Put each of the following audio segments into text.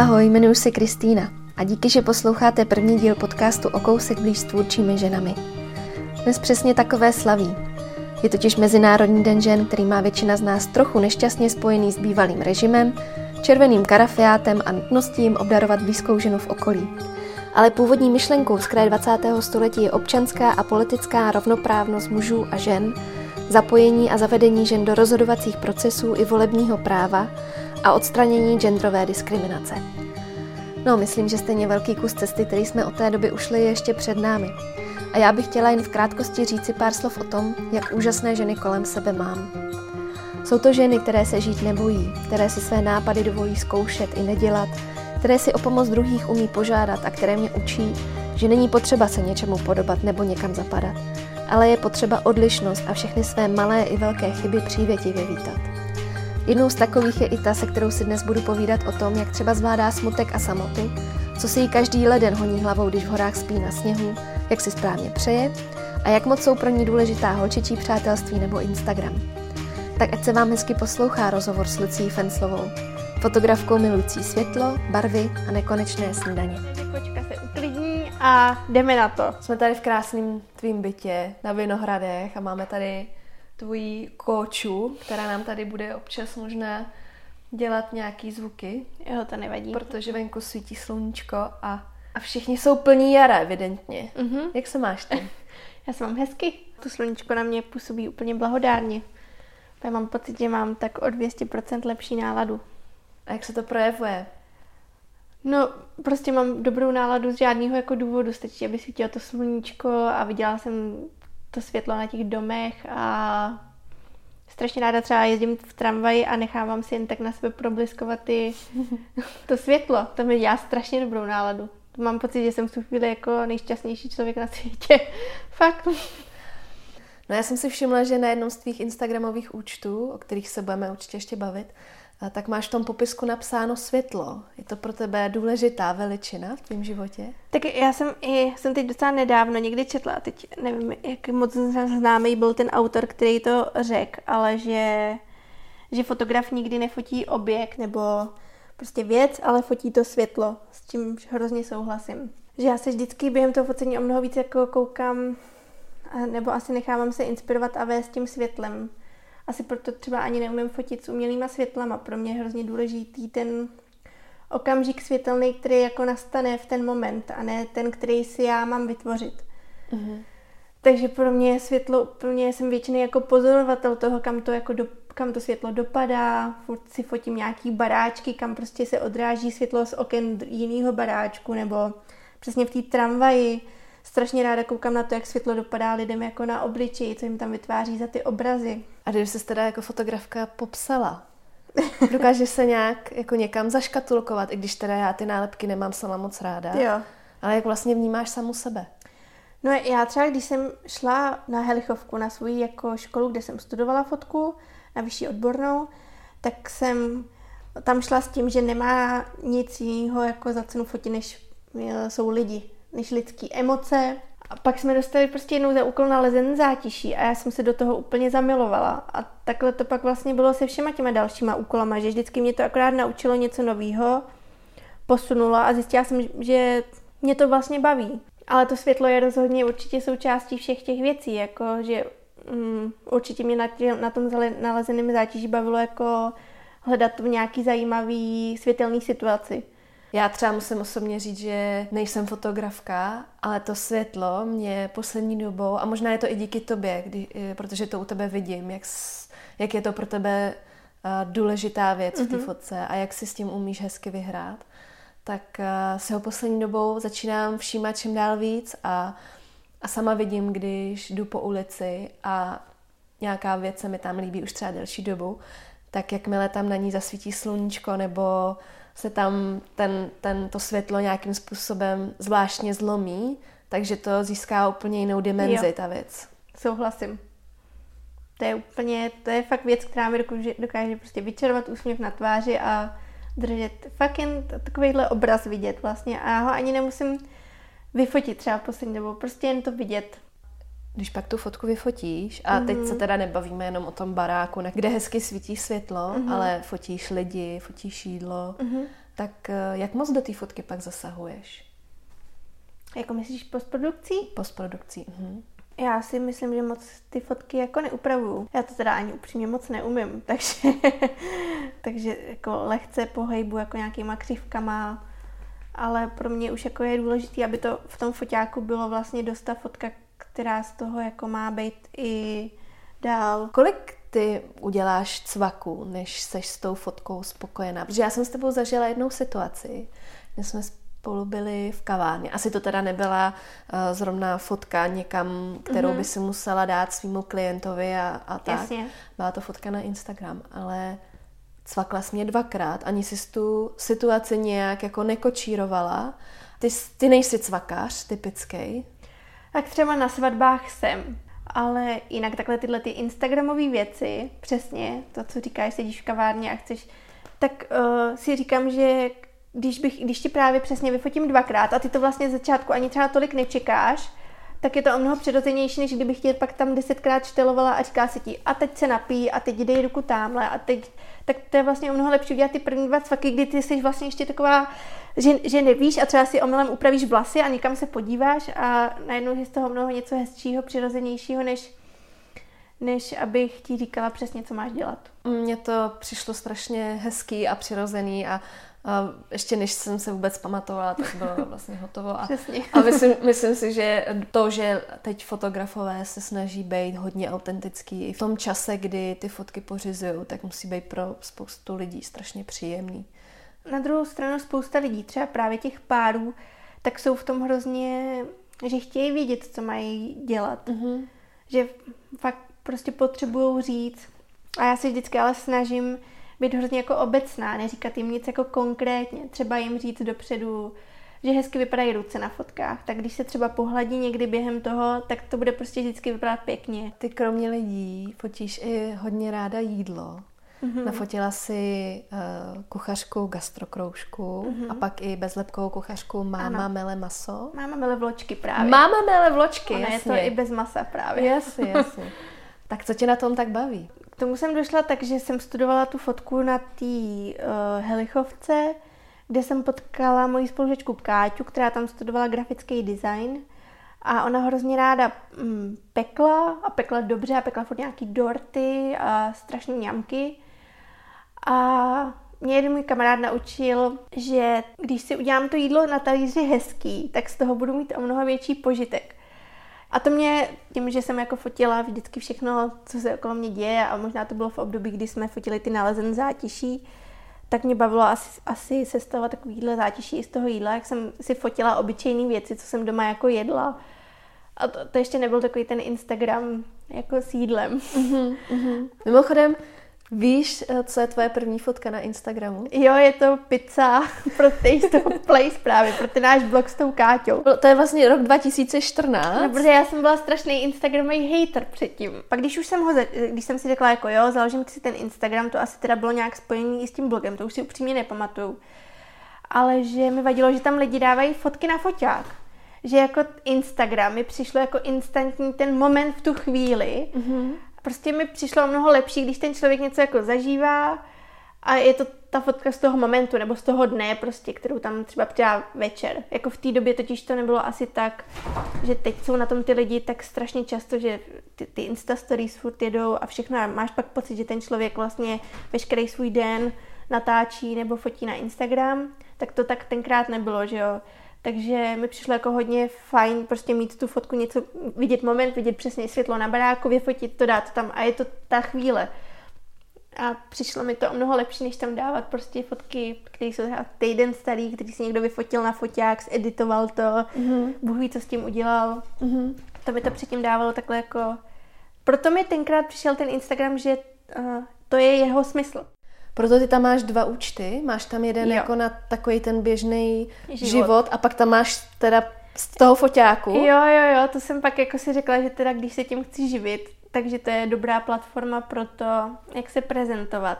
Ahoj, jmenuji se Kristýna a díky, že posloucháte první díl podcastu o kousek blíž s tvůrčími ženami. Dnes přesně takové slaví. Je totiž Mezinárodní den žen, který má většina z nás trochu nešťastně spojený s bývalým režimem, červeným karafiátem a nutností jim obdarovat blízkou ženu v okolí. Ale původní myšlenkou z kraje 20. století je občanská a politická rovnoprávnost mužů a žen, zapojení a zavedení žen do rozhodovacích procesů i volebního práva a odstranění genderové diskriminace. No, myslím, že stejně velký kus cesty, který jsme od té doby ušli, je ještě před námi. A já bych chtěla jen v krátkosti říci pár slov o tom, jak úžasné ženy kolem sebe mám. Jsou to ženy, které se žít nebojí, které si své nápady dovolí zkoušet i nedělat, které si o pomoc druhých umí požádat a které mě učí, že není potřeba se něčemu podobat nebo někam zapadat, ale je potřeba odlišnost a všechny své malé i velké chyby přívětivě vítat. Jednou z takových je i ta, se kterou si dnes budu povídat o tom, jak třeba zvládá smutek a samotu, co si jí každý leden honí hlavou, když v horách spí na sněhu, jak si správně přeje a jak moc jsou pro ní důležitá holčičí přátelství nebo Instagram. Tak ať se vám hezky poslouchá rozhovor s Lucí Fenslovou, fotografkou milující světlo, barvy a nekonečné snídaně. Kočka se uklidní a jdeme na to. Jsme tady v krásném tvým bytě na Vinohradech a máme tady tvojí kóču, která nám tady bude občas možná dělat nějaký zvuky. Jo, to nevadí. Protože venku svítí sluníčko a, a všichni jsou plní jara, evidentně. Mm-hmm. Jak se máš ty? Já se mám hezky. To sluníčko na mě působí úplně blahodárně. Já mám pocit, že mám tak o 200% lepší náladu. A jak se to projevuje? No, prostě mám dobrou náladu z žádného jako důvodu. Stačí, aby svítilo to sluníčko a viděla jsem to světlo na těch domech a strašně ráda třeba jezdím v tramvaji a nechávám si jen tak na sebe problemskovat ty, to světlo. To mi dělá strašně dobrou náladu. Mám pocit, že jsem v tu chvíli jako nejšťastnější člověk na světě. Fakt. No já jsem si všimla, že na jednom z tvých Instagramových účtů, o kterých se budeme určitě ještě bavit, tak máš v tom popisku napsáno světlo. Je to pro tebe důležitá veličina v tvém životě? Tak já jsem i, jsem teď docela nedávno někdy četla, teď nevím, jak moc známý byl ten autor, který to řekl, ale že, že fotograf nikdy nefotí objekt nebo prostě věc, ale fotí to světlo, s čím hrozně souhlasím. Že já se vždycky během toho focení o mnoho víc jako koukám, nebo asi nechávám se inspirovat a vést tím světlem asi proto třeba ani neumím fotit s umělýma světlama. Pro mě je hrozně důležitý ten okamžik světelný, který jako nastane v ten moment a ne ten, který si já mám vytvořit. Mm-hmm. Takže pro mě je světlo, pro mě jsem většinou jako pozorovatel toho, kam to, jako do, kam to světlo dopadá, furt si fotím nějaký baráčky, kam prostě se odráží světlo z oken jiného baráčku, nebo přesně v té tramvaji strašně ráda koukám na to, jak světlo dopadá lidem jako na obličeji, co jim tam vytváří za ty obrazy. A když se teda jako fotografka popsala, dokážeš se nějak jako někam zaškatulkovat, i když teda já ty nálepky nemám sama moc ráda. Jo. Ale jak vlastně vnímáš samu sebe? No já třeba, když jsem šla na Helichovku, na svou jako školu, kde jsem studovala fotku, na vyšší odbornou, tak jsem tam šla s tím, že nemá nic jiného jako za cenu fotit, než e, jsou lidi než lidský emoce. A pak jsme dostali prostě jednou za úkol nalezen zátiší a já jsem se do toho úplně zamilovala. A takhle to pak vlastně bylo se všema těma dalšíma úkolama, že vždycky mě to akorát naučilo něco nového, posunulo a zjistila jsem, že mě to vlastně baví. Ale to světlo je rozhodně určitě součástí všech těch věcí, jako že um, určitě mě na, tě, na tom nalezeném zátiží bavilo jako hledat v nějaký zajímavý světelný situaci. Já třeba musím osobně říct, že nejsem fotografka, ale to světlo mě poslední dobou, a možná je to i díky tobě, kdy, eh, protože to u tebe vidím, jak, jak je to pro tebe uh, důležitá věc mm-hmm. v té mhm. fotce a jak si s tím umíš hezky vyhrát, tak uh, si ho poslední dobou začínám všímat čím dál víc a, a sama vidím, když jdu po ulici a nějaká věc se mi tam líbí už třeba delší dobu, tak jakmile tam na ní zasvítí sluníčko nebo se tam ten, ten, to světlo nějakým způsobem zvláštně zlomí, takže to získá úplně jinou dimenzi, jo. ta věc. Souhlasím. To je úplně, to je fakt věc, která mi dokáže, dokáže prostě vyčerovat úsměv na tváři a držet fakt jen takovýhle obraz vidět vlastně a já ho ani nemusím vyfotit třeba poslední dobou, prostě jen to vidět. Když pak tu fotku vyfotíš, a mm-hmm. teď se mhm. teda nebavíme jenom o tom baráku, kde hezky svítí světlo, mm-hmm. ale fotíš lidi, fotíš jídlo, mm-hmm. tak eh, jak moc do té fotky pak zasahuješ? Jako myslíš postprodukcí? Postprodukcí, mhm. Já si myslím, že moc ty fotky jako neupravuju. Já to teda ani upřímně moc neumím, takže, takže jako lehce pohejbu jako nějakýma křivkama, ale pro mě už jako je důležité, aby to v tom foťáku bylo vlastně dost ta fotka, která z toho jako má být i dál. Kolik ty uděláš cvaku, než seš s tou fotkou spokojená? Protože já jsem s tebou zažila jednou situaci, kde jsme spolu byli v kavárně. Asi to teda nebyla uh, zrovna fotka někam, kterou mm-hmm. by si musela dát svýmu klientovi a, a tak. Jasně. Byla to fotka na Instagram, ale cvakla jsi mě dvakrát, ani si tu situaci nějak jako nekočírovala. Ty, ty nejsi cvakář typický. Tak třeba na svatbách jsem, ale jinak takhle tyhle ty Instagramové věci, přesně to, co říkáš, sedíš v kavárně a chceš, tak uh, si říkám, že když, bych, když ti právě přesně vyfotím dvakrát a ty to vlastně z začátku ani třeba tolik nečekáš, tak je to o mnoho přirozenější, než kdybych tě pak tam desetkrát štelovala a říká se ti, a teď se napí, a teď dej ruku tamhle, a teď, tak to je vlastně o mnoho lepší udělat ty první dva cvaky, kdy ty jsi vlastně ještě taková, že, že nevíš a třeba si omylem upravíš vlasy a někam se podíváš a najednou je z toho mnoho něco hezčího, přirozenějšího, než, než abych ti říkala přesně, co máš dělat. Mně to přišlo strašně hezký a přirozený a a ještě než jsem se vůbec pamatovala, tak bylo vlastně hotovo. A, a myslím, myslím si, že to, že teď fotografové se snaží být hodně autentický i v tom čase, kdy ty fotky pořizují, tak musí být pro spoustu lidí strašně příjemný. Na druhou stranu spousta lidí, třeba právě těch párů, tak jsou v tom hrozně, že chtějí vědět, co mají dělat. Mm-hmm. Že fakt prostě potřebují říct. A já se vždycky ale snažím být hrozně jako obecná, neříkat jim nic jako konkrétně. Třeba jim říct dopředu, že hezky vypadají ruce na fotkách, tak když se třeba pohladí někdy během toho, tak to bude prostě vždycky vypadat pěkně. Ty kromě lidí fotíš i hodně ráda jídlo. Mm-hmm. Nafotila si uh, kuchařku gastrokroužku mm-hmm. a pak i bezlepkovou kuchařku Máma ano. mele maso. Máma mele vločky právě. Máma mele vločky, Ona jasně. je to i bez masa právě. Jasně, jasně. tak co tě na tom tak baví? Tomu jsem došla tak, že jsem studovala tu fotku na té uh, Helichovce, kde jsem potkala moji spolužečku Káťu, která tam studovala grafický design. A ona hrozně ráda mm, pekla a pekla dobře a pekla furt nějaký dorty a strašné ňamky. A mě jeden můj kamarád naučil, že když si udělám to jídlo na talíři hezký, tak z toho budu mít o mnoho větší požitek. A to mě, tím, že jsem jako fotila vždycky všechno, co se okolo mě děje a možná to bylo v období, kdy jsme fotili ty nalezen zátiší, tak mě bavilo asi, asi sestavovat takovýhle zátiší i z toho jídla, jak jsem si fotila obyčejné věci, co jsem doma jako jedla. A to, to ještě nebyl takový ten Instagram jako s jídlem. Mm-hmm, mm-hmm. Mimochodem, Víš, eh, co je tvoje první fotka na Instagramu? Jo, je to pizza pro Taste of Place právě, pro ten náš blog s tou Káťou. To je vlastně rok 2014. No, protože já jsem byla strašný Instagramový hater předtím. Pak když už jsem ho, když jsem si řekla jako jo, založím si ten Instagram, to asi teda bylo nějak spojený i s tím blogem, to už si upřímně nepamatuju. Ale že mi vadilo, že tam lidi dávají fotky na foťák že jako Instagram mi přišlo jako instantní ten moment v tu chvíli mm-hmm prostě mi přišlo mnoho lepší, když ten člověk něco jako zažívá a je to ta fotka z toho momentu nebo z toho dne prostě, kterou tam třeba přidá večer. Jako v té době totiž to nebylo asi tak, že teď jsou na tom ty lidi tak strašně často, že ty, ty Insta stories furt jedou a všechno a máš pak pocit, že ten člověk vlastně veškerý svůj den natáčí nebo fotí na Instagram, tak to tak tenkrát nebylo, že jo. Takže mi přišlo jako hodně fajn prostě mít tu fotku, něco vidět moment, vidět přesně světlo na baráku, vyfotit to, dát tam a je to ta chvíle. A přišlo mi to o mnoho lepší, než tam dávat prostě fotky, které jsou třeba týden starý, který si někdo vyfotil na foťák, editoval to, mm-hmm. Bůh ví, co s tím udělal. Mm-hmm. To mi to předtím dávalo takhle jako... Proto mi tenkrát přišel ten Instagram, že uh, to je jeho smysl. Proto ty tam máš dva účty, máš tam jeden jo. jako na takový ten běžný život. život a pak tam máš teda z toho foťáku. Jo, jo, jo, to jsem pak jako si řekla, že teda když se tím chci živit, takže to je dobrá platforma pro to, jak se prezentovat.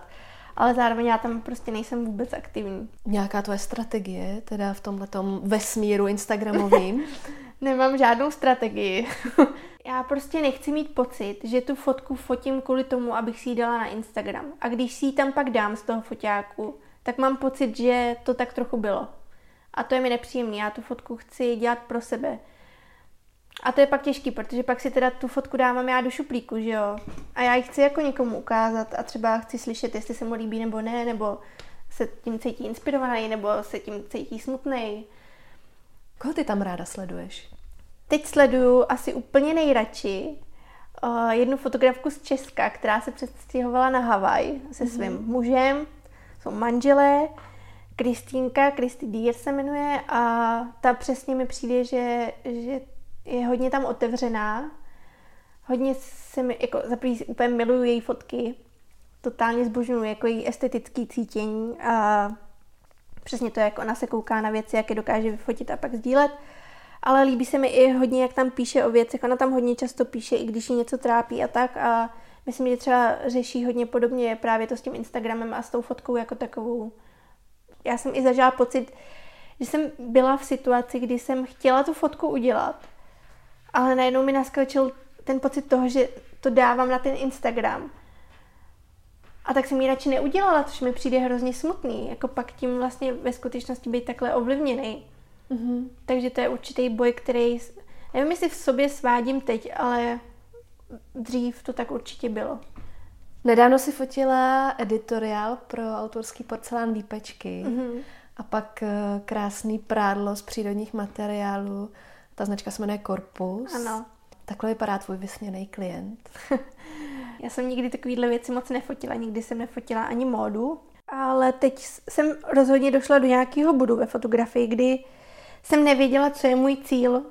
Ale zároveň já tam prostě nejsem vůbec aktivní. Nějaká tvoje strategie, teda v tomhletom vesmíru instagramovým? Nemám žádnou strategii. Já prostě nechci mít pocit, že tu fotku fotím kvůli tomu, abych si ji dala na Instagram. A když si ji tam pak dám z toho foťáku, tak mám pocit, že to tak trochu bylo. A to je mi nepříjemné. Já tu fotku chci dělat pro sebe. A to je pak těžký, protože pak si teda tu fotku dávám já do šuplíku, že jo. A já ji chci jako někomu ukázat a třeba chci slyšet, jestli se mu líbí nebo ne, nebo se tím cítí inspirovaný, nebo se tím cítí smutný. Koho ty tam ráda sleduješ? Teď sleduju asi úplně nejradši uh, jednu fotografku z Česka, která se přestěhovala na Havaj se mhm. svým mm-hmm. mužem. Jsou manželé, Kristýnka, Kristy Dier se jmenuje a ta přesně mi přijde, že, že je hodně tam otevřená. Hodně se mi, jako za úplně miluju její fotky. Totálně zbožňuju jako její estetický cítění a přesně to, jak ona se kouká na věci, jak je dokáže vyfotit a pak sdílet. Ale líbí se mi i hodně, jak tam píše o věcech. Ona tam hodně často píše, i když ji něco trápí a tak. A myslím, že třeba řeší hodně podobně právě to s tím Instagramem a s tou fotkou jako takovou. Já jsem i zažila pocit, že jsem byla v situaci, kdy jsem chtěla tu fotku udělat, ale najednou mi naskočil ten pocit toho, že to dávám na ten Instagram. A tak jsem ji radši neudělala, což mi přijde hrozně smutný, jako pak tím vlastně ve skutečnosti být takhle ovlivněný. Mm-hmm. Takže to je určitý boj, který, nevím, jestli v sobě svádím teď, ale dřív to tak určitě bylo. Nedávno si fotila editoriál pro autorský porcelán Výpečky mm-hmm. a pak eh, krásný prádlo z přírodních materiálů ta značka se jmenuje Corpus. Ano. Takhle vypadá tvůj vysněný klient. Já jsem nikdy takovýhle věci moc nefotila, nikdy jsem nefotila ani módu, ale teď jsem rozhodně došla do nějakého bodu ve fotografii, kdy jsem nevěděla, co je můj cíl.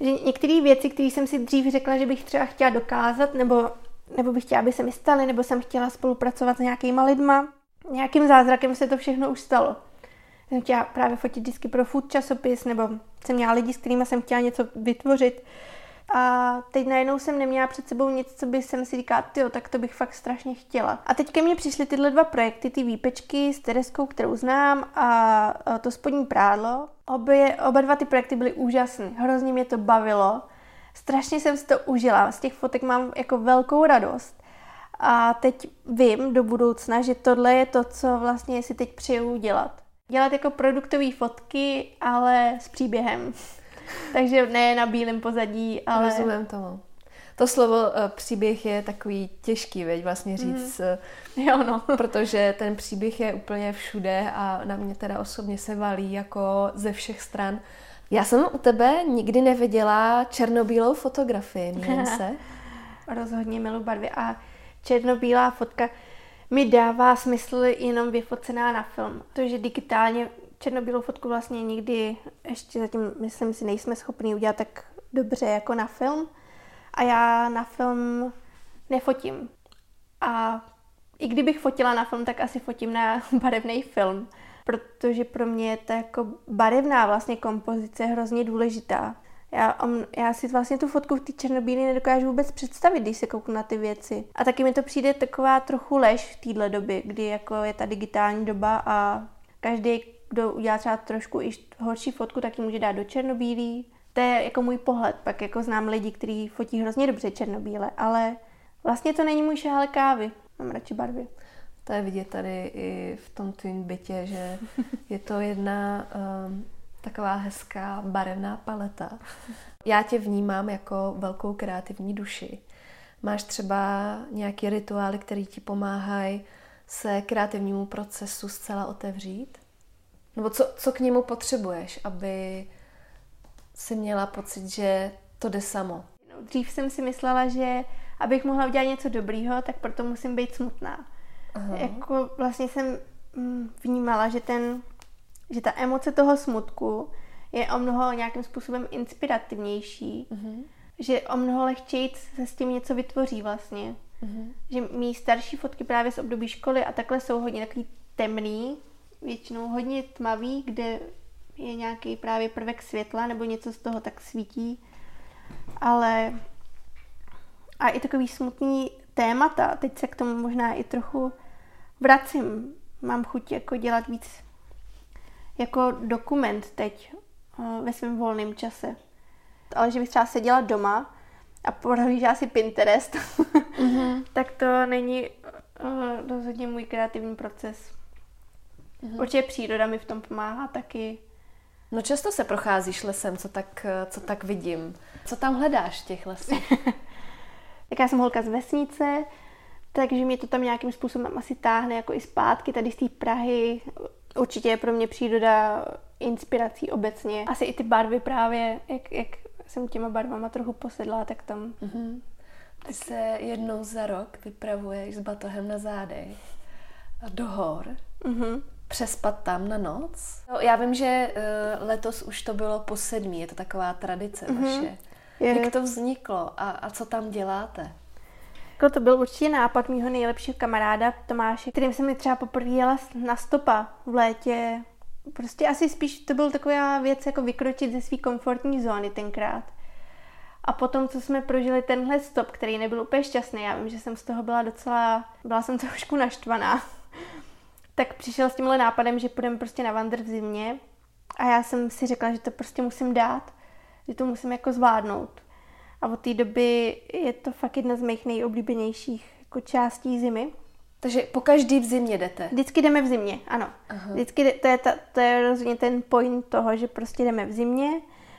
Že některé věci, které jsem si dřív řekla, že bych třeba chtěla dokázat, nebo, nebo bych chtěla, aby se mi staly, nebo jsem chtěla spolupracovat s nějakýma lidma, nějakým zázrakem se to všechno už stalo jsem chtěla právě fotit disky pro food časopis, nebo jsem měla lidi, s kterými jsem chtěla něco vytvořit. A teď najednou jsem neměla před sebou nic, co by jsem si říkala, jo, tak to bych fakt strašně chtěla. A teď ke mně přišly tyhle dva projekty, ty výpečky s Tereskou, kterou znám, a to spodní prádlo. Obě, oba dva ty projekty byly úžasné, hrozně mě to bavilo. Strašně jsem si to užila, z těch fotek mám jako velkou radost. A teď vím do budoucna, že tohle je to, co vlastně si teď přeju dělat dělat jako produktové fotky, ale s příběhem. Takže ne na bílém pozadí, ale... Rozumím tomu. To slovo uh, příběh je takový těžký, veď vlastně mhm. říct, mm. jo, no. protože ten příběh je úplně všude a na mě teda osobně se valí jako ze všech stran. Já jsem u tebe nikdy neviděla černobílou fotografii, mýlím se? Rozhodně milu barvy a černobílá fotka, mi dává smysl jenom vyfocená na film. že digitálně černobílou fotku vlastně nikdy ještě zatím, myslím si, nejsme schopni udělat tak dobře jako na film. A já na film nefotím. A i kdybych fotila na film, tak asi fotím na barevný film, protože pro mě je ta jako barevná vlastně kompozice hrozně důležitá. Já, on, já si vlastně tu fotku v té černobílé nedokážu vůbec představit, když se kouknu na ty věci. A taky mi to přijde taková trochu lež v téhle době, kdy jako je ta digitální doba a každý, kdo udělá třeba trošku i horší fotku, tak ji může dát do černobílý. To je jako můj pohled, pak jako znám lidi, kteří fotí hrozně dobře černobíle, ale vlastně to není můj šále kávy. Mám radši barvy. To je vidět tady i v tom tvým bytě, že je to jedna um, taková hezká barevná paleta. Já tě vnímám jako velkou kreativní duši. Máš třeba nějaké rituály, které ti pomáhají se kreativnímu procesu zcela otevřít? Nebo co, co k němu potřebuješ, aby si měla pocit, že to jde samo? No, dřív jsem si myslela, že abych mohla udělat něco dobrýho, tak proto musím být smutná. Aha. Jako vlastně jsem mm, vnímala, že ten že ta emoce toho smutku je o mnoho nějakým způsobem inspirativnější, mm-hmm. že o mnoho lehčej se s tím něco vytvoří vlastně. Mm-hmm. Že mý starší fotky právě z období školy a takhle jsou hodně takový temný, většinou hodně tmavý, kde je nějaký právě prvek světla nebo něco z toho tak svítí. Ale a i takový smutný témata, teď se k tomu možná i trochu vracím. Mám chuť jako dělat víc jako dokument teď uh, ve svém volném čase. Ale že bych třeba seděla doma a prohlížela si Pinterest, mm-hmm. tak to není uh, rozhodně můj kreativní proces. Mm-hmm. Určitě příroda mi v tom pomáhá taky. No často se procházíš lesem, co tak, co tak vidím. Co tam hledáš v těch lesích? tak já jsem holka z vesnice, takže mě to tam nějakým způsobem asi táhne jako i zpátky tady z té Prahy. Určitě je pro mě příroda inspirací obecně. Asi i ty barvy právě, jak, jak jsem těma barvama trochu posedla, tak tam... Mm-hmm. Ty se jednou za rok vypravuješ s batohem na zádech do hor. Mm-hmm. Přespat tam na noc. No, já vím, že uh, letos už to bylo po sedmí, je to taková tradice mm-hmm. vaše. Je. Jak to vzniklo a, a co tam děláte? Jako to byl určitě nápad mýho nejlepšího kamaráda Tomáše, kterým jsem mi třeba poprvé jela na stopa v létě. Prostě asi spíš to byl taková věc jako vykročit ze své komfortní zóny tenkrát. A potom, co jsme prožili tenhle stop, který nebyl úplně šťastný, já vím, že jsem z toho byla docela, byla jsem trošku naštvaná, tak přišel s tímhle nápadem, že půjdeme prostě na vandr v zimě a já jsem si řekla, že to prostě musím dát, že to musím jako zvládnout. A od té doby je to fakt jedna z mých nejoblíbenějších jako částí zimy. Takže po každý v zimě jdete? Vždycky jdeme v zimě, ano. Aha. Vždycky to je, ta, to je rozhodně ten point toho, že prostě jdeme v zimě.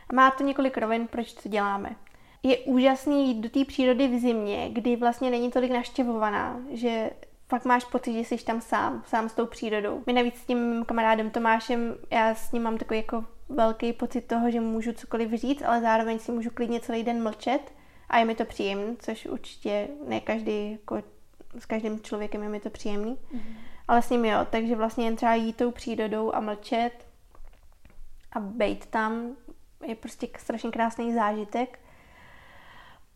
A má to několik rovin, proč to děláme. Je úžasný jít do té přírody v zimě, kdy vlastně není tolik naštěvovaná, že fakt máš pocit, že jsi tam sám, sám s tou přírodou. My navíc s tím kamarádem Tomášem, já s ním mám takový jako velký pocit toho, že můžu cokoliv říct, ale zároveň si můžu klidně celý den mlčet a je mi to příjemné, což určitě ne každý, jako s každým člověkem je mi to příjemný, mm-hmm. ale s ním jo, takže vlastně jen třeba jít tou přírodou a mlčet a bejt tam je prostě strašně krásný zážitek.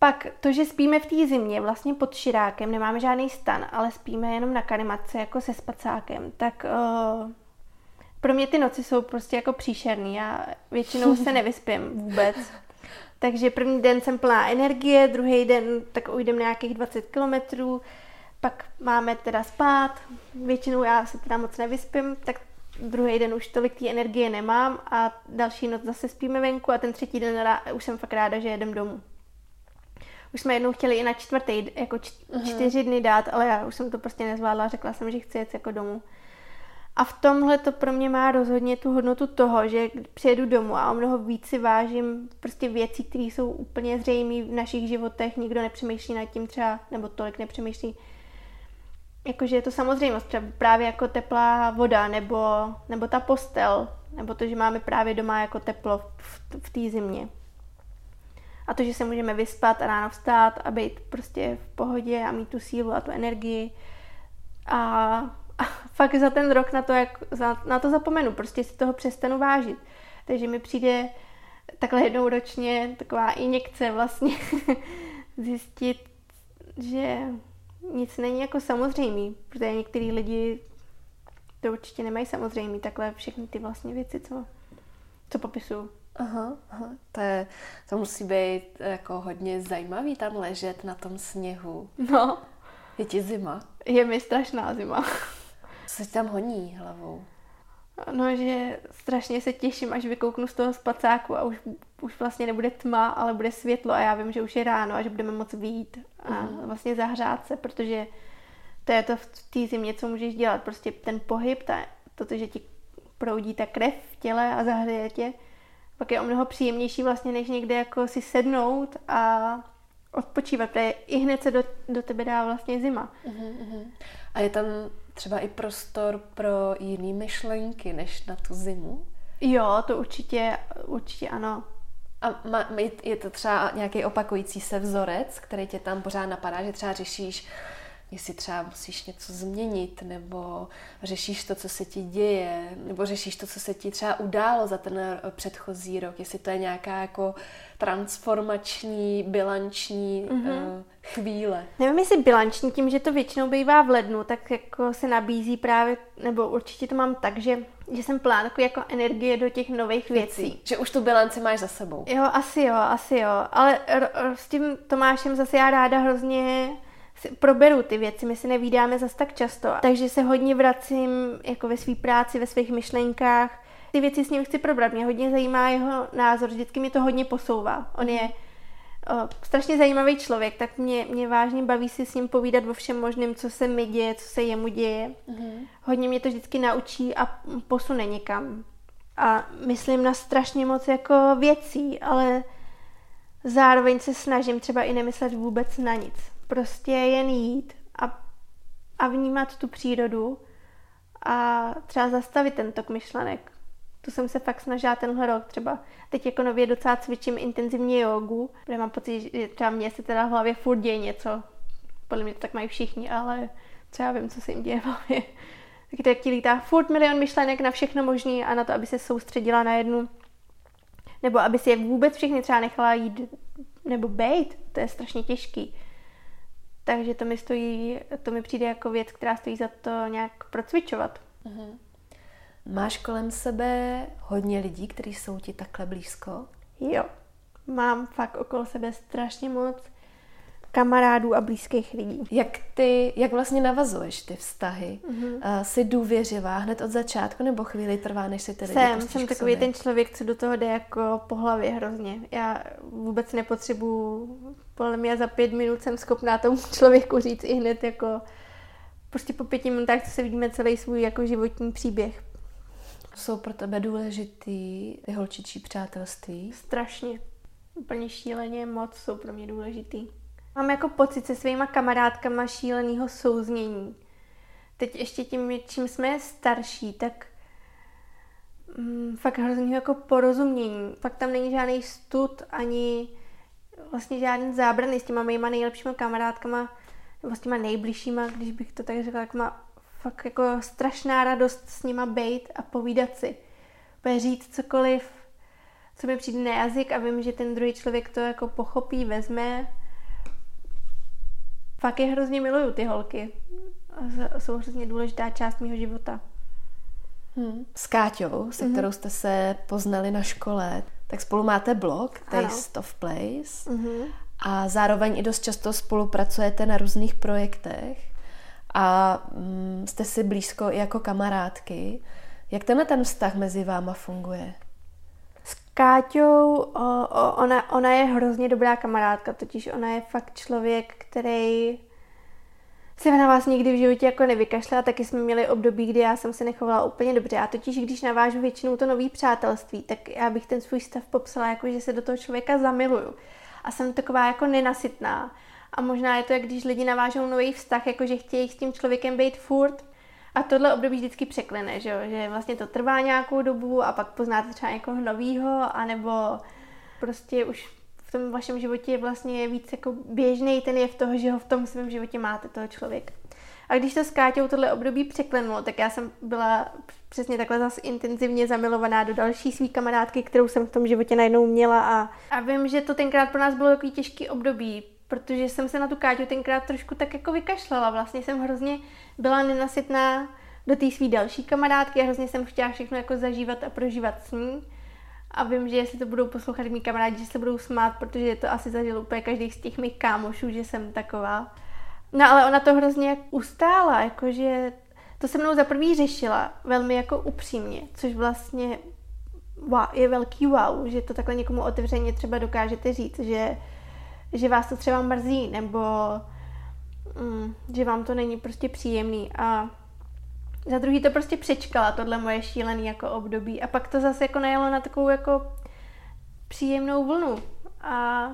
Pak to, že spíme v té zimě vlastně pod širákem, nemáme žádný stan, ale spíme jenom na kanimatce jako se spacákem, tak uh, pro mě ty noci jsou prostě jako příšerný. Já většinou se nevyspím vůbec. Takže první den jsem plná energie, druhý den tak ujdem nějakých 20 kilometrů, pak máme teda spát, většinou já se teda moc nevyspím, tak druhý den už tolik té energie nemám a další noc zase spíme venku a ten třetí den už jsem fakt ráda, že jedem domů. Už jsme jednou chtěli i na čtvrtý, jako mhm. čtyři dny dát, ale já už jsem to prostě nezvládla, řekla jsem, že chci jet jako domů. A v tomhle to pro mě má rozhodně tu hodnotu toho, že přijedu domů a o mnoho víc si vážím prostě věcí, které jsou úplně zřejmé v našich životech, nikdo nepřemýšlí nad tím třeba, nebo tolik nepřemýšlí. Jakože je to samozřejmost, třeba právě jako teplá voda, nebo, nebo ta postel, nebo to, že máme právě doma jako teplo v, v té zimě. A to, že se můžeme vyspat a ráno vstát a být prostě v pohodě a mít tu sílu a tu energii. A a fakt za ten rok na to, jak, na to zapomenu, prostě si toho přestanu vážit. Takže mi přijde takhle jednou ročně taková injekce vlastně zjistit, že nic není jako samozřejmý, protože některý lidi to určitě nemají samozřejmý, takhle všechny ty vlastně věci, co, co popisuju. Aha, aha. To, je, to musí být jako hodně zajímavý tam ležet na tom sněhu. No. Je ti zima? Je mi strašná zima. Co se tam honí hlavou? No, že strašně se těším, až vykouknu z toho spacáku a už, už vlastně nebude tma, ale bude světlo a já vím, že už je ráno a že budeme moc vyjít a mm. vlastně zahřát se, protože to je to v té zimě, co můžeš dělat. Prostě ten pohyb, ta, to, že ti proudí ta krev v těle a zahřeje tě, pak je o mnoho příjemnější vlastně, než někde jako si sednout a odpočívat, protože i hned se do, do tebe dá vlastně zima. Mm-hmm. A je tam třeba i prostor pro jiné myšlenky než na tu zimu? Jo, to určitě, určitě ano. A má, je to třeba nějaký opakující se vzorec, který tě tam pořád napadá, že třeba řešíš jestli třeba musíš něco změnit, nebo řešíš to, co se ti děje, nebo řešíš to, co se ti třeba událo za ten eh, předchozí rok, jestli to je nějaká jako transformační, bilanční mm-hmm. uh, chvíle. Nevím, jestli bilanční, tím, že to většinou bývá v lednu, tak jako se nabízí právě, nebo určitě to mám tak, že, že jsem plán takový jako energie do těch nových věcí. věcí. Že už tu bilanci máš za sebou. Jo, asi jo, asi jo. Ale r- r- s tím Tomášem zase já ráda hrozně proberu ty věci, my si nevídáme zas tak často, takže se hodně vracím jako ve své práci, ve svých myšlenkách. Ty věci s ním chci probrat, mě hodně zajímá jeho názor, vždycky mi to hodně posouvá. On je o, strašně zajímavý člověk, tak mě, mě vážně baví si s ním povídat o všem možném, co se mi děje, co se jemu děje. Mm-hmm. Hodně mě to vždycky naučí a posune někam. A myslím na strašně moc jako věcí, ale zároveň se snažím třeba i nemyslet vůbec na nic. Prostě jen jít a, a vnímat tu přírodu a třeba zastavit ten tok myšlenek. To jsem se fakt snažila tenhle rok třeba. Teď jako nově docela cvičím intenzivně jogu, protože mám pocit, že třeba mě se teda v hlavě furt děje něco. Podle mě to tak mají všichni, ale co já vím, co se jim děje v hlavě. Taky tak ti lítá furt milion myšlenek na všechno možné a na to, aby se soustředila na jednu. Nebo aby si je vůbec všechny třeba nechala jít nebo bejt. To je strašně těžký. Takže to mi stojí, to mi přijde jako věc, která stojí za to nějak procvičovat. Uh-huh. Máš kolem sebe hodně lidí, kteří jsou ti takhle blízko? Jo. Mám fakt okolo sebe strašně moc kamarádů a blízkých lidí. Jak ty, jak vlastně navazuješ ty vztahy? Mm-hmm. Uh, jsi důvěřivá hned od začátku nebo chvíli trvá, než si tedy Jsem, jsem takový ten člověk, co do toho jde jako po hlavě hrozně. Já vůbec nepotřebuju, podle mě za pět minut jsem schopná tomu člověku říct i hned jako prostě po pěti minutách, co se vidíme celý svůj jako životní příběh. Jsou pro tebe důležitý ty holčičí přátelství? Strašně. Úplně šíleně moc jsou pro mě důležitý. Mám jako pocit se svýma kamarádkama šíleného souznění. Teď ještě tím, čím jsme starší, tak mm, fakt hrozně jako porozumění. Fakt tam není žádný stud ani vlastně žádný zábrany s těma mýma nejlepšíma kamarádkama, nebo s těma nejbližšíma, když bych to tak řekla, tak má fakt jako strašná radost s nima bejt a povídat si. Bude říct cokoliv, co mi přijde na jazyk a vím, že ten druhý člověk to jako pochopí, vezme Fakt je hrozně miluju ty holky. Jsou hrozně důležitá část mého života. Hmm. S Káťou, se mm-hmm. kterou jste se poznali na škole, tak spolu máte blog Taste ano. of Place mm-hmm. a zároveň i dost často spolupracujete na různých projektech a mm, jste si blízko i jako kamarádky. Jak tenhle ten vztah mezi váma funguje? Káťou, ona, ona je hrozně dobrá kamarádka, totiž ona je fakt člověk, který se na vás nikdy v životě jako nevykašle a taky jsme měli období, kdy já jsem se nechovala úplně dobře. A totiž, když navážu většinou to nový přátelství, tak já bych ten svůj stav popsala jako, že se do toho člověka zamiluju. A jsem taková jako nenasytná. A možná je to, jak když lidi navážou nový vztah, jako že chtějí s tím člověkem být furt, a tohle období vždycky překlene, že, jo? že vlastně to trvá nějakou dobu a pak poznáte třeba někoho novýho, anebo prostě už v tom vašem životě je vlastně víc jako běžný ten je v toho, že ho v tom svém životě máte, toho člověka. A když to s Káťou tohle období překlenulo, tak já jsem byla přesně takhle zase intenzivně zamilovaná do další svý kamarádky, kterou jsem v tom životě najednou měla a, a vím, že to tenkrát pro nás bylo takový těžký období, protože jsem se na tu Káťu tenkrát trošku tak jako vykašlala. Vlastně jsem hrozně byla nenasytná do té své další kamarádky a hrozně jsem chtěla všechno jako zažívat a prožívat s ní. A vím, že jestli to budou poslouchat mý kamarádi, že se budou smát, protože to asi zažil úplně každý z těch mých kámošů, že jsem taková. No ale ona to hrozně ustála, jakože to se mnou za prvý řešila velmi jako upřímně, což vlastně wow, je velký wow, že to takhle někomu otevřeně třeba dokážete říct, že že vás to třeba mrzí, nebo mm, že vám to není prostě příjemný a za druhý to prostě přečkala, tohle moje šílený jako období. A pak to zase jako najelo na takovou jako příjemnou vlnu. A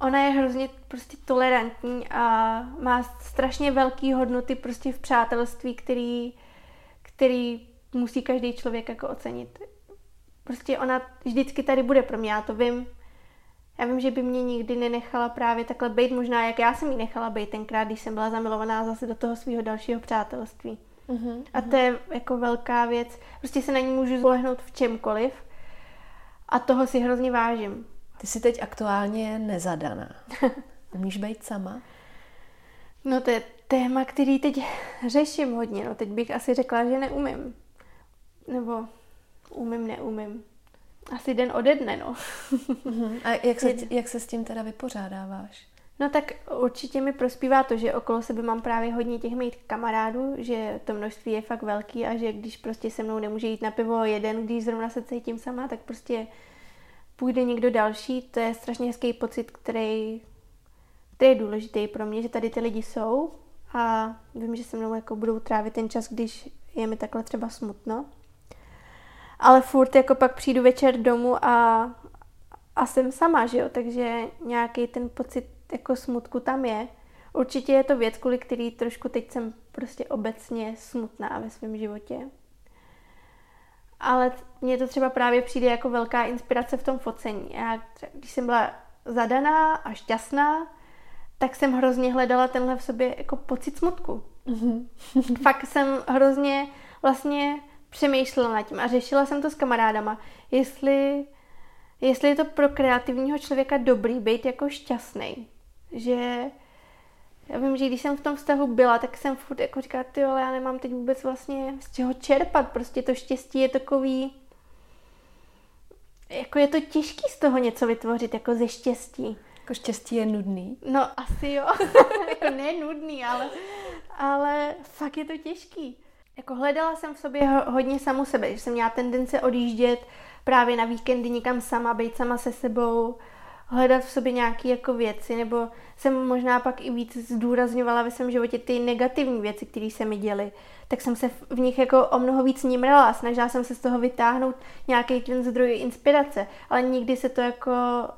ona je hrozně prostě tolerantní a má strašně velký hodnoty prostě v přátelství, který, který musí každý člověk jako ocenit. Prostě ona vždycky tady bude pro mě, já to vím, já vím, že by mě nikdy nenechala právě takhle být, možná jak já jsem ji nechala být tenkrát, když jsem byla zamilovaná zase do toho svého dalšího přátelství. Uh-huh, a to je jako velká věc. Prostě se na ní můžu spolehnout v čemkoliv a toho si hrozně vážím. Ty jsi teď aktuálně nezadaná. Umíš být sama? No to je téma, který teď řeším hodně. No teď bych asi řekla, že neumím. Nebo umím, neumím asi den ode dne, no. Mhm. A jak se, jak se s tím teda vypořádáváš? No tak určitě mi prospívá to, že okolo sebe mám právě hodně těch mých kamarádů, že to množství je fakt velký a že když prostě se mnou nemůže jít na pivo jeden, když zrovna se cítím sama, tak prostě půjde někdo další, to je strašně hezký pocit, který, který je důležitý pro mě, že tady ty lidi jsou a vím, že se mnou jako budou trávit ten čas, když je mi takhle třeba smutno. Ale furt jako pak přijdu večer domů a, a jsem sama, že jo, takže nějaký ten pocit jako smutku tam je. Určitě je to věc, kvůli který trošku teď jsem prostě obecně smutná ve svém životě. Ale mně to třeba právě přijde jako velká inspirace v tom focení. Já, když jsem byla zadaná a šťastná, tak jsem hrozně hledala tenhle v sobě jako pocit smutku. Mm-hmm. Fakt jsem hrozně vlastně přemýšlela nad tím a řešila jsem to s kamarádama, jestli, jestli je to pro kreativního člověka dobrý být jako šťastný. Že já vím, že když jsem v tom vztahu byla, tak jsem furt jako říkala, ty ale já nemám teď vůbec vlastně z čeho čerpat. Prostě to štěstí je takový, jako je to těžký z toho něco vytvořit, jako ze štěstí. Jako štěstí je nudný? No asi jo, jako ne nudný, ale, ale fakt je to těžký. Jako hledala jsem v sobě hodně samu sebe, že jsem měla tendence odjíždět právě na víkendy někam sama, být sama se sebou, hledat v sobě nějaké jako věci, nebo jsem možná pak i víc zdůrazňovala ve svém životě ty negativní věci, které se mi děly, tak jsem se v nich jako o mnoho víc nímrala, snažila jsem se z toho vytáhnout nějaký ten zdroj inspirace, ale nikdy se to jako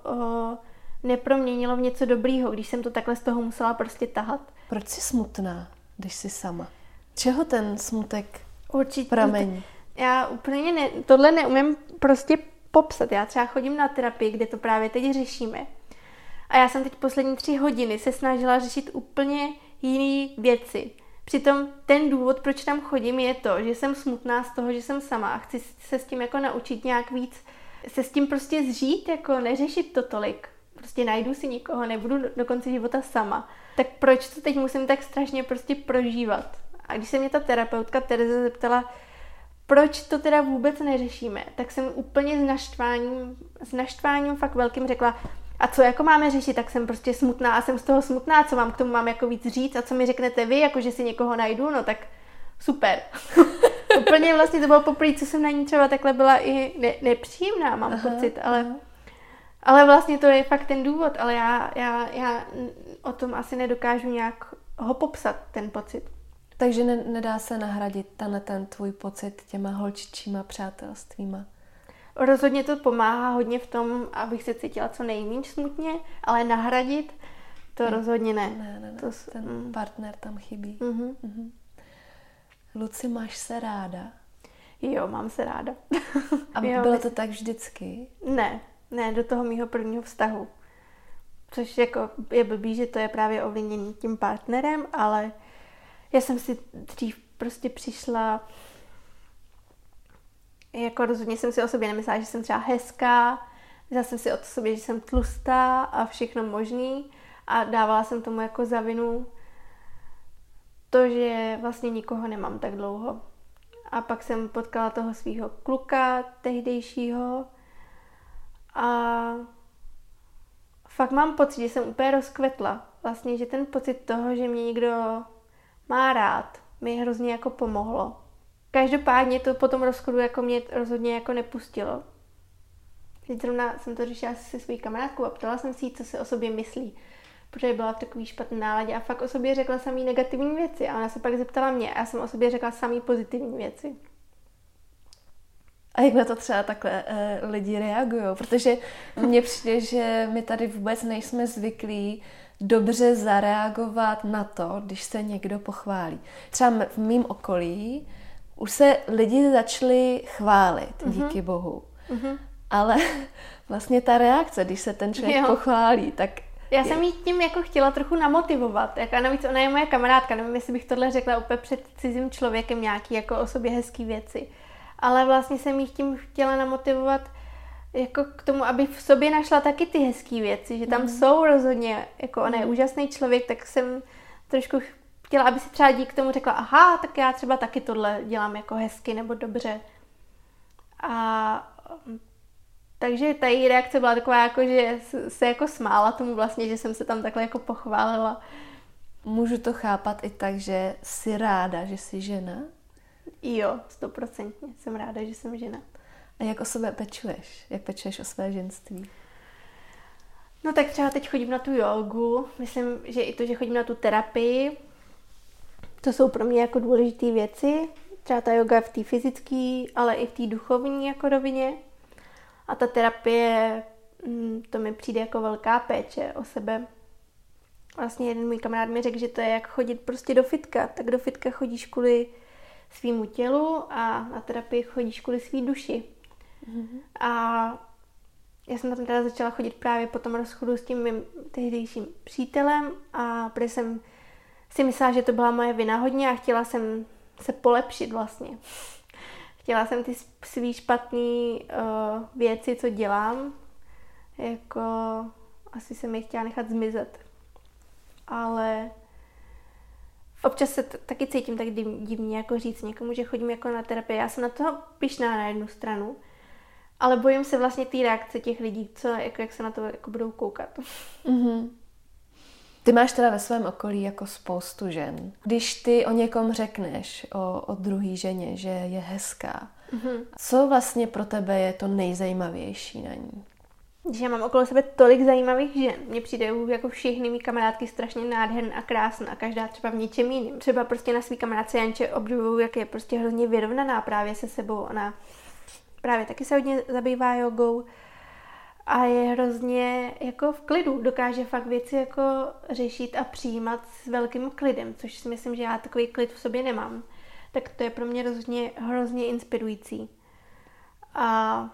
o, neproměnilo v něco dobrýho, když jsem to takhle z toho musela prostě tahat. Proč jsi smutná, když jsi sama? Čeho ten smutek Určitě. pramení? Já úplně ne, tohle neumím prostě popsat. Já třeba chodím na terapii, kde to právě teď řešíme. A já jsem teď poslední tři hodiny se snažila řešit úplně jiné věci. Přitom ten důvod, proč tam chodím, je to, že jsem smutná z toho, že jsem sama a chci se s tím jako naučit nějak víc, se s tím prostě zžít, jako neřešit to tolik. Prostě najdu si nikoho, nebudu do konce života sama. Tak proč to teď musím tak strašně prostě prožívat? A když se mě ta terapeutka Tereza zeptala, proč to teda vůbec neřešíme, tak jsem úplně s naštváním, s naštváním fakt velkým řekla, a co jako máme řešit, tak jsem prostě smutná a jsem z toho smutná, co mám k tomu mám jako víc říct a co mi řeknete vy, jako že si někoho najdu, no tak super. úplně vlastně to bylo poprvé, co jsem na ní třeba takhle byla i ne, nepříjemná, mám aha, pocit, ale, aha. ale vlastně to je fakt ten důvod, ale já, já, já o tom asi nedokážu nějak ho popsat, ten pocit. Takže ne, nedá se nahradit ten, ten tvůj pocit těma holčičíma přátelstvíma? Rozhodně to pomáhá hodně v tom, abych se cítila co nejméně smutně, ale nahradit to ne, rozhodně ne. Ne, ne, ne. To, ten mm. partner tam chybí. Mm-hmm. Mm-hmm. Luci, máš se ráda? Jo, mám se ráda. A jo, bylo to tak vždycky? Ne, ne, do toho mýho prvního vztahu. Což jako je blbý, že to je právě ovlivněný tím partnerem, ale já jsem si dřív prostě přišla, jako rozhodně jsem si o sobě nemyslela, že jsem třeba hezká, myslela jsem si o sobě, že jsem tlustá a všechno možný a dávala jsem tomu jako za vinu to, že vlastně nikoho nemám tak dlouho. A pak jsem potkala toho svého kluka tehdejšího a fakt mám pocit, že jsem úplně rozkvetla. Vlastně, že ten pocit toho, že mě někdo má rád, mi hrozně jako pomohlo. Každopádně to potom rozchodu jako mě rozhodně jako nepustilo. Teď zrovna jsem to řešila se svou kamarádkou a ptala jsem si co se o sobě myslí. Protože byla v takový špatné náladě a fakt o sobě řekla samý negativní věci. A ona se pak zeptala mě a já jsem o sobě řekla samý pozitivní věci. A jak na to třeba takhle e, lidi reagují? Protože mně přijde, že my tady vůbec nejsme zvyklí dobře zareagovat na to, když se někdo pochválí. Třeba v mém okolí už se lidi začali chválit, mm-hmm. díky bohu. Mm-hmm. Ale vlastně ta reakce, když se ten člověk jo. pochválí, tak já jsem jí tím jako chtěla trochu namotivovat. A navíc ona je moje kamarádka, nevím, jestli bych tohle řekla úplně před cizím člověkem nějaký jako o sobě hezký věci. Ale vlastně jsem jí tím chtěla namotivovat jako k tomu, aby v sobě našla taky ty hezké věci, že tam mm. jsou rozhodně, jako ona je mm. úžasný člověk, tak jsem trošku chtěla, aby si třeba dík tomu řekla, aha, tak já třeba taky tohle dělám jako hezky nebo dobře. A takže ta její reakce byla taková, jako, že se jako smála tomu vlastně, že jsem se tam takhle jako pochválila. Můžu to chápat i tak, že jsi ráda, že jsi žena? Jo, stoprocentně. Jsem ráda, že jsem žena. A jak o sebe pečuješ? Jak pečuješ o své ženství? No tak třeba teď chodím na tu jogu, myslím, že i to, že chodím na tu terapii, to jsou pro mě jako důležité věci. Třeba ta yoga v té fyzické, ale i v té duchovní jako rovině. A ta terapie, mm, to mi přijde jako velká péče o sebe. Vlastně jeden můj kamarád mi řekl, že to je jak chodit prostě do fitka. Tak do fitka chodíš kvůli svýmu tělu a na terapii chodíš kvůli svý duši. Mm-hmm. A já jsem tam teda začala chodit právě po tom rozchodu s tím mým tehdejším přítelem a protože jsem si myslela, že to byla moje vina hodně a chtěla jsem se polepšit vlastně. Chtěla jsem ty svý špatné uh, věci, co dělám, jako asi jsem je chtěla nechat zmizet. Ale občas se t- taky cítím tak divně, jako říct někomu, že chodím jako na terapii. Já jsem na toho pišná na jednu stranu, ale bojím se vlastně té reakce těch lidí, co, jako, jak se na to jako budou koukat. Mm-hmm. Ty máš teda ve svém okolí jako spoustu žen. Když ty o někom řekneš, o, o druhé ženě, že je hezká, mm-hmm. co vlastně pro tebe je to nejzajímavější na ní? Že já mám okolo sebe tolik zajímavých žen. Mně přijde jako všechny mý kamarádky strašně nádherné a krásná a každá třeba v něčem jiným. Třeba prostě na svý kamarádce Janče obdivuju, jak je prostě hrozně vyrovnaná právě se sebou. Ona právě taky se hodně zabývá jogou a je hrozně jako v klidu, dokáže fakt věci jako řešit a přijímat s velkým klidem, což si myslím, že já takový klid v sobě nemám. Tak to je pro mě hrozně, hrozně inspirující. A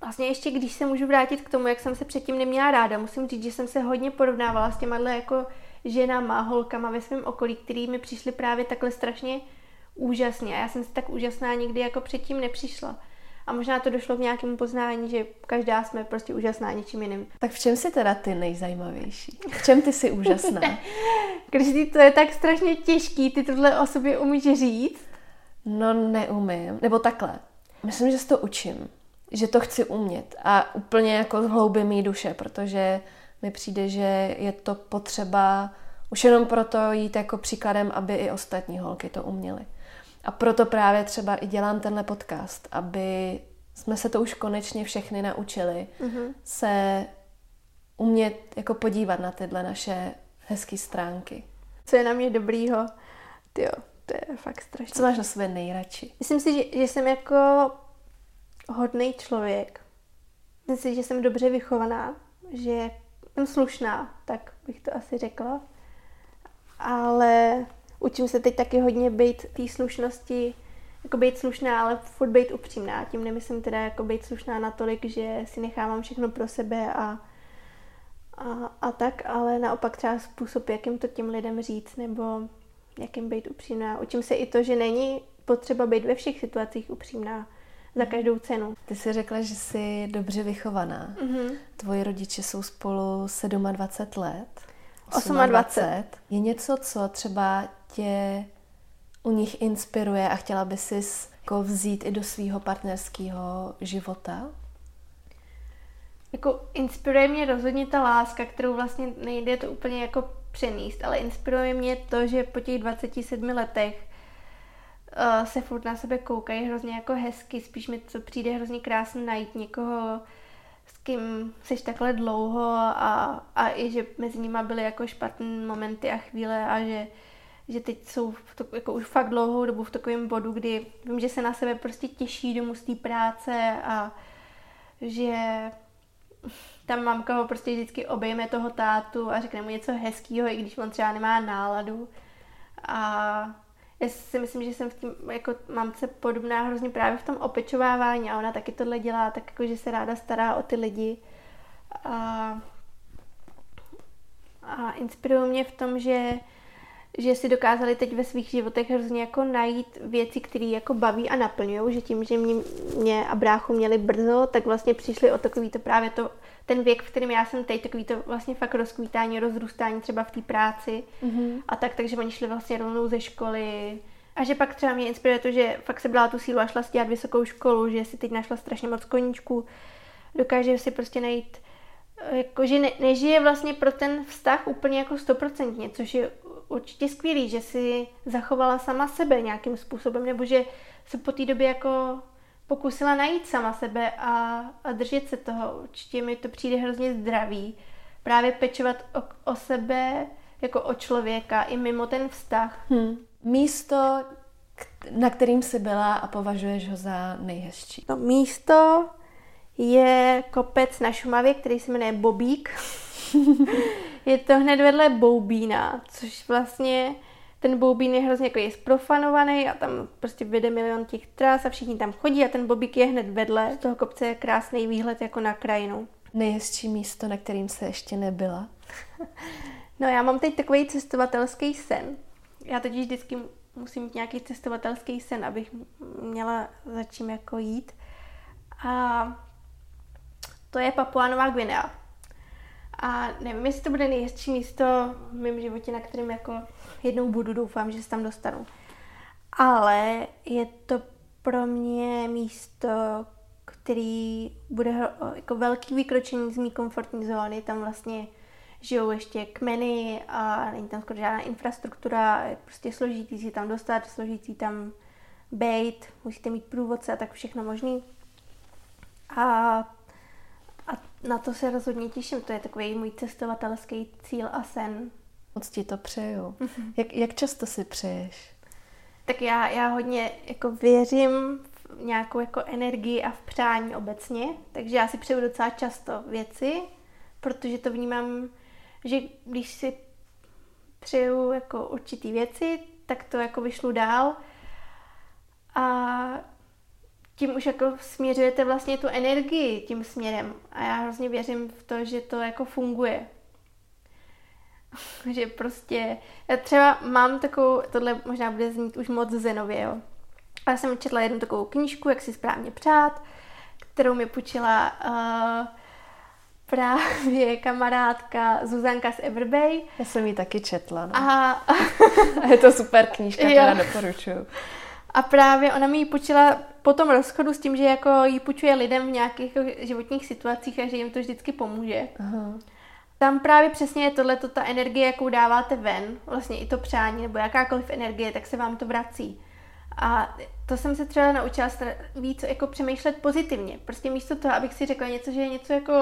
vlastně ještě, když se můžu vrátit k tomu, jak jsem se předtím neměla ráda, musím říct, že jsem se hodně porovnávala s těma jako ženama, holkama ve svém okolí, který mi přišly právě takhle strašně úžasně. A já jsem si tak úžasná nikdy jako předtím nepřišla. A možná to došlo k nějakému poznání, že každá jsme prostě úžasná něčím jiným. Tak v čem jsi teda ty nejzajímavější? V čem ty jsi úžasná? Když to je tak strašně těžký, ty tohle o sobě umíš říct? No neumím. Nebo takhle. Myslím, že se to učím. Že to chci umět. A úplně jako z hlouby mý duše, protože mi přijde, že je to potřeba už jenom proto jít jako příkladem, aby i ostatní holky to uměly. A proto právě třeba i dělám tenhle podcast, aby jsme se to už konečně všechny naučili mm-hmm. se umět jako podívat na tyhle naše hezké stránky. Co je na mě dobrýho? Tyjo, to je fakt strašně. Co máš na sebe nejradši? Myslím si, že, že jsem jako hodný člověk. Myslím si, že jsem dobře vychovaná, že jsem slušná, tak bych to asi řekla. Ale učím se teď taky hodně být té slušnosti, jako být slušná, ale furt být upřímná. Tím nemyslím teda jako být slušná natolik, že si nechávám všechno pro sebe a, a, a tak, ale naopak třeba způsob, jakým to těm lidem říct, nebo jakým být upřímná. Učím se i to, že není potřeba být ve všech situacích upřímná za mhm. každou cenu. Ty jsi řekla, že jsi dobře vychovaná. Mm-hmm. Tvoji rodiče jsou spolu 27 let. 28. 28. Je něco, co třeba tě u nich inspiruje a chtěla by si jako vzít i do svého partnerského života? Jako inspiruje mě rozhodně ta láska, kterou vlastně nejde to úplně jako přenést, ale inspiruje mě to, že po těch 27 letech uh, se furt na sebe koukají hrozně jako hezky, spíš mi to přijde hrozně krásně najít někoho, s kým jsi takhle dlouho a, a i, že mezi nimi byly jako špatné momenty a chvíle a že že teď jsou v to, jako už fakt dlouhou dobu v takovém bodu, kdy vím, že se na sebe prostě těší domů z té práce a že tam mamka ho prostě vždycky obejme toho tátu a řekne mu něco hezkého, i když on třeba nemá náladu. A já si myslím, že jsem v tím jako mamce podobná hrozně právě v tom opečovávání a ona taky tohle dělá, tak jako, že se ráda stará o ty lidi. A, a inspiruje mě v tom, že že si dokázali teď ve svých životech hrozně jako najít věci, které jako baví a naplňují, že tím, že mě, mě a bráchu měli brzo, tak vlastně přišli o takový to právě to, ten věk, v kterém já jsem teď, takový to vlastně fakt rozkvítání, rozrůstání třeba v té práci. Mm-hmm. a tak, takže oni šli vlastně rovnou ze školy, a že pak třeba mě inspiruje to, že fakt se byla tu sílu a šla stíhat vysokou školu, že si teď našla strašně moc koníčků, dokáže si prostě najít, jako, že ne, nežije vlastně pro ten vztah úplně jako stoprocentně, což je určitě skvělý, že si zachovala sama sebe nějakým způsobem, nebo že se po té době jako pokusila najít sama sebe a, a držet se toho. Určitě mi to přijde hrozně zdravý. Právě pečovat o, o sebe jako o člověka i mimo ten vztah. Hmm. Místo, na kterým jsi byla a považuješ ho za nejhezčí? No, místo je kopec na Šumavě, který se jmenuje Bobík. je to hned vedle Boubína, což vlastně ten Boubín je hrozně jako je sprofanovaný a tam prostě vede milion těch tras a všichni tam chodí a ten Bobík je hned vedle. Z toho kopce je krásný výhled jako na krajinu. Nejhezčí místo, na kterým se ještě nebyla? no já mám teď takový cestovatelský sen. Já totiž vždycky musím mít nějaký cestovatelský sen, abych měla za čím jako jít. A to je Papua Nová Guinea. A nevím, jestli to bude nejhezčí místo v mém životě, na kterém jako jednou budu, doufám, že se tam dostanu. Ale je to pro mě místo, který bude jako velký vykročení z mý komfortní zóny. Tam vlastně žijou ještě kmeny a není tam skoro žádná infrastruktura, je prostě složitý si tam dostat, složitý tam bejt, musíte mít průvodce a tak všechno možný. A na to se rozhodně těším, to je takový můj cestovatelský cíl a sen. Moc ti to přeju. Mm-hmm. Jak, jak často si přeješ? Tak já, já hodně jako věřím v nějakou jako energii a v přání obecně, takže já si přeju docela často věci, protože to vnímám, že když si přeju jako určitý věci, tak to jako vyšlu dál a tím už jako směřujete vlastně tu energii tím směrem. A já hrozně věřím v to, že to jako funguje. že prostě, já třeba mám takovou, tohle možná bude znít už moc zenově, jo. A já jsem četla jednu takovou knížku, jak si správně přát, kterou mi počila uh, právě kamarádka Zuzanka z Everbay. Já jsem ji taky četla. No. A... je to super knížka, která doporučuju. A právě ona mi ji půjčila po tom rozchodu s tím, že jako ji půjčuje lidem v nějakých jako životních situacích a že jim to vždycky pomůže. Aha. Tam právě přesně je tohle, ta energie, jakou dáváte ven, vlastně i to přání nebo jakákoliv energie, tak se vám to vrací. A to jsem se třeba naučila víc jako přemýšlet pozitivně. Prostě místo toho, abych si řekla něco, že je něco jako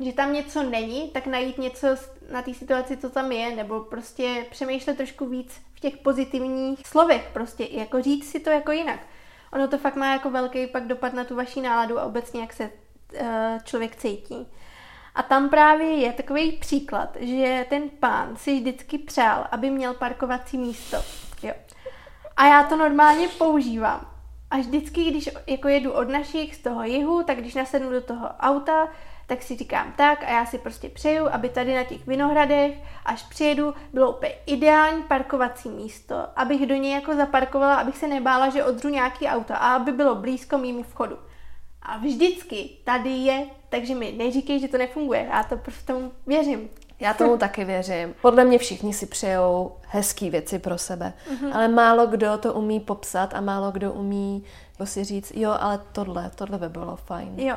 že tam něco není, tak najít něco na té situaci, co tam je, nebo prostě přemýšlet trošku víc v těch pozitivních slovech, prostě jako říct si to jako jinak. Ono to fakt má jako velký pak dopad na tu vaši náladu a obecně, jak se uh, člověk cítí. A tam právě je takový příklad, že ten pán si vždycky přál, aby měl parkovací místo. Jo. A já to normálně používám. A vždycky, když jako jedu od našich z toho jihu, tak když nasednu do toho auta, tak si říkám tak a já si prostě přeju, aby tady na těch vinohradech, až přijedu, bylo úplně ideální parkovací místo, abych do něj jako zaparkovala, abych se nebála, že odřu nějaký auto a aby bylo blízko mýmu vchodu. A vždycky tady je, takže mi neříkej, že to nefunguje. Já to prostě tomu věřím. Já tomu taky věřím. Podle mě všichni si přejou hezké věci pro sebe, mm-hmm. ale málo kdo to umí popsat a málo kdo umí jako si říct, jo, ale tohle, tohle by bylo fajn. Jo,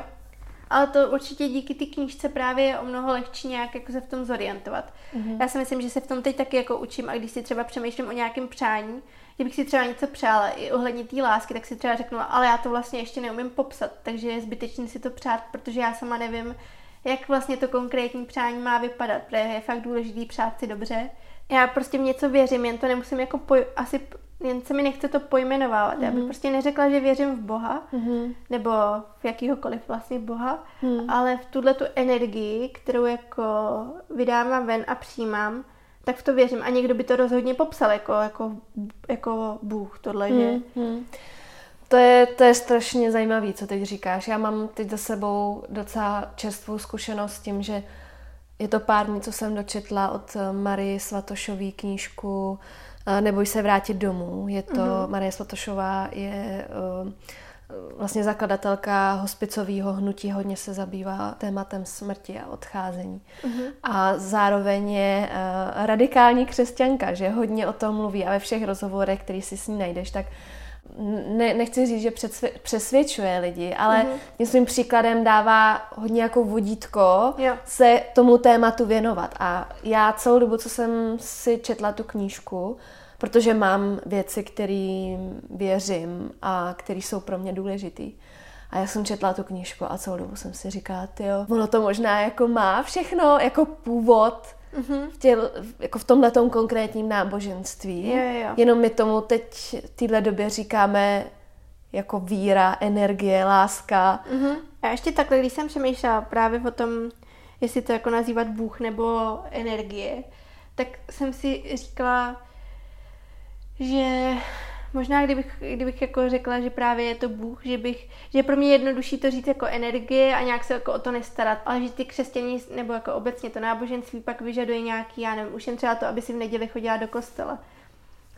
ale to určitě díky té knížce právě je o mnoho lehčí nějak jako se v tom zorientovat. Mm-hmm. Já si myslím, že se v tom teď taky jako učím a když si třeba přemýšlím o nějakém přání, že bych si třeba něco přála i ohledně té lásky, tak si třeba řeknu, ale já to vlastně ještě neumím popsat, takže je zbytečné si to přát, protože já sama nevím, jak vlastně to konkrétní přání má vypadat, protože je fakt důležitý přát si dobře. Já prostě v něco věřím, jen to nemusím jako poj- asi jen se mi nechce to pojmenovávat. Mm-hmm. Já bych mhm. prostě neřekla, že věřím v Boha, mm-hmm. nebo v jakýhokoliv vlastně Boha, mm. ale v tuhle tu energii, kterou jako vydávám ven a přijímám, tak v to věřím. A někdo by to rozhodně popsal jako, jako, jako Bůh, tohle, mm. že... Mm. To je, to je strašně zajímavé, co teď říkáš. Já mám teď za sebou docela čerstvou zkušenost s tím, že je to pár dní, co jsem dočetla od Marie Svatošové knížku Neboj se vrátit domů. Je to, mm-hmm. Marie Svatošová je uh, vlastně zakladatelka hospicového hnutí, hodně se zabývá tématem smrti a odcházení. Mm-hmm. A zároveň je uh, radikální křesťanka, že hodně o tom mluví a ve všech rozhovorech, který si s ní najdeš, tak ne, nechci říct, že přesvědčuje lidi, ale mm-hmm. svým příkladem dává hodně jako vodítko jo. se tomu tématu věnovat. A já celou dobu, co jsem si četla tu knížku, protože mám věci, kterým věřím a které jsou pro mě důležitý. A já jsem četla tu knížku a celou dobu jsem si říkala, jo, ono to možná jako má všechno, jako původ mm-hmm. v, těl, jako v tomhle konkrétním náboženství. Jo, jo, jo. Jenom my tomu teď v téhle době říkáme jako víra, energie, láska. Mm-hmm. A ještě takhle, když jsem přemýšlela právě o tom, jestli to jako nazývat Bůh nebo energie, tak jsem si říkala, že možná kdybych, kdybych jako řekla, že právě je to Bůh, že bych, že pro mě je jednodušší to říct jako energie a nějak se jako o to nestarat, ale že ty křesťaní nebo jako obecně to náboženství pak vyžaduje nějaký, já nevím, už jen třeba to, aby si v neděli chodila do kostela.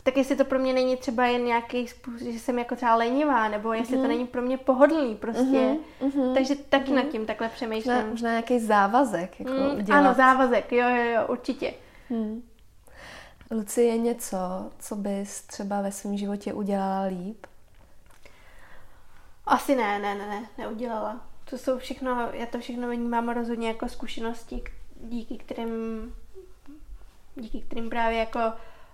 Tak jestli to pro mě není třeba jen nějaký způsob, že jsem jako třeba lenivá, nebo jestli mm. to mhm. není pro mě pohodlný prostě. Mm-hmm. Takže taky mm-hmm. nad tím takhle přemýšlím. Možná, možná nějaký závazek jako mm, udělat. Ano, závazek, jo, jo, jo, určitě. Mm. Luci, je něco, co bys třeba ve svém životě udělala líp? Asi ne, ne, ne, ne, neudělala. To jsou všechno, já to všechno vnímám rozhodně jako zkušenosti, díky kterým, díky kterým právě jako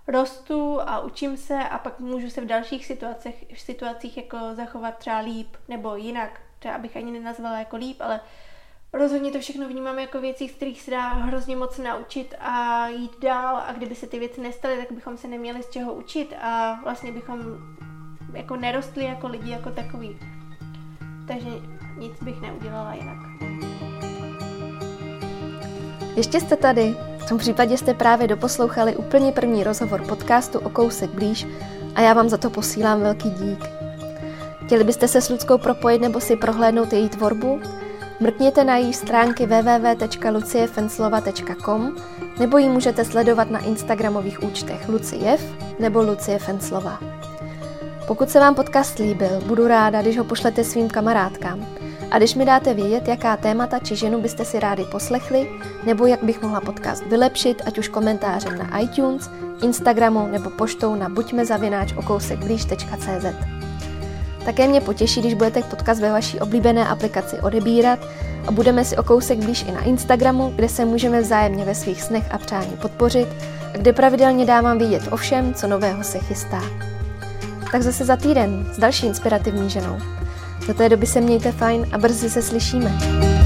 rostu a učím se a pak můžu se v dalších situacích, v situacích jako zachovat třeba líp nebo jinak. Třeba bych ani nenazvala jako líp, ale rozhodně to všechno vnímám jako věci, z kterých se dá hrozně moc naučit a jít dál a kdyby se ty věci nestaly, tak bychom se neměli z čeho učit a vlastně bychom jako nerostli jako lidi jako takový. Takže nic bych neudělala jinak. Ještě jste tady. V tom případě jste právě doposlouchali úplně první rozhovor podcastu o kousek blíž a já vám za to posílám velký dík. Chtěli byste se s Ludskou propojit nebo si prohlédnout její tvorbu? Mrkněte na její stránky www.luciefenslova.com nebo ji můžete sledovat na instagramových účtech Luciev nebo Lucie Fenslova. Pokud se vám podcast líbil, budu ráda, když ho pošlete svým kamarádkám. A když mi dáte vědět, jaká témata či ženu byste si rádi poslechli, nebo jak bych mohla podcast vylepšit, ať už komentářem na iTunes, Instagramu nebo poštou na buďmezavináč.okousekblíž.cz. Také mě potěší, když budete podcast ve vaší oblíbené aplikaci odebírat a budeme si o kousek blíž i na Instagramu, kde se můžeme vzájemně ve svých snech a přání podpořit a kde pravidelně dávám vědět o všem, co nového se chystá. Tak zase za týden s další inspirativní ženou. Do té doby se mějte fajn a brzy se slyšíme.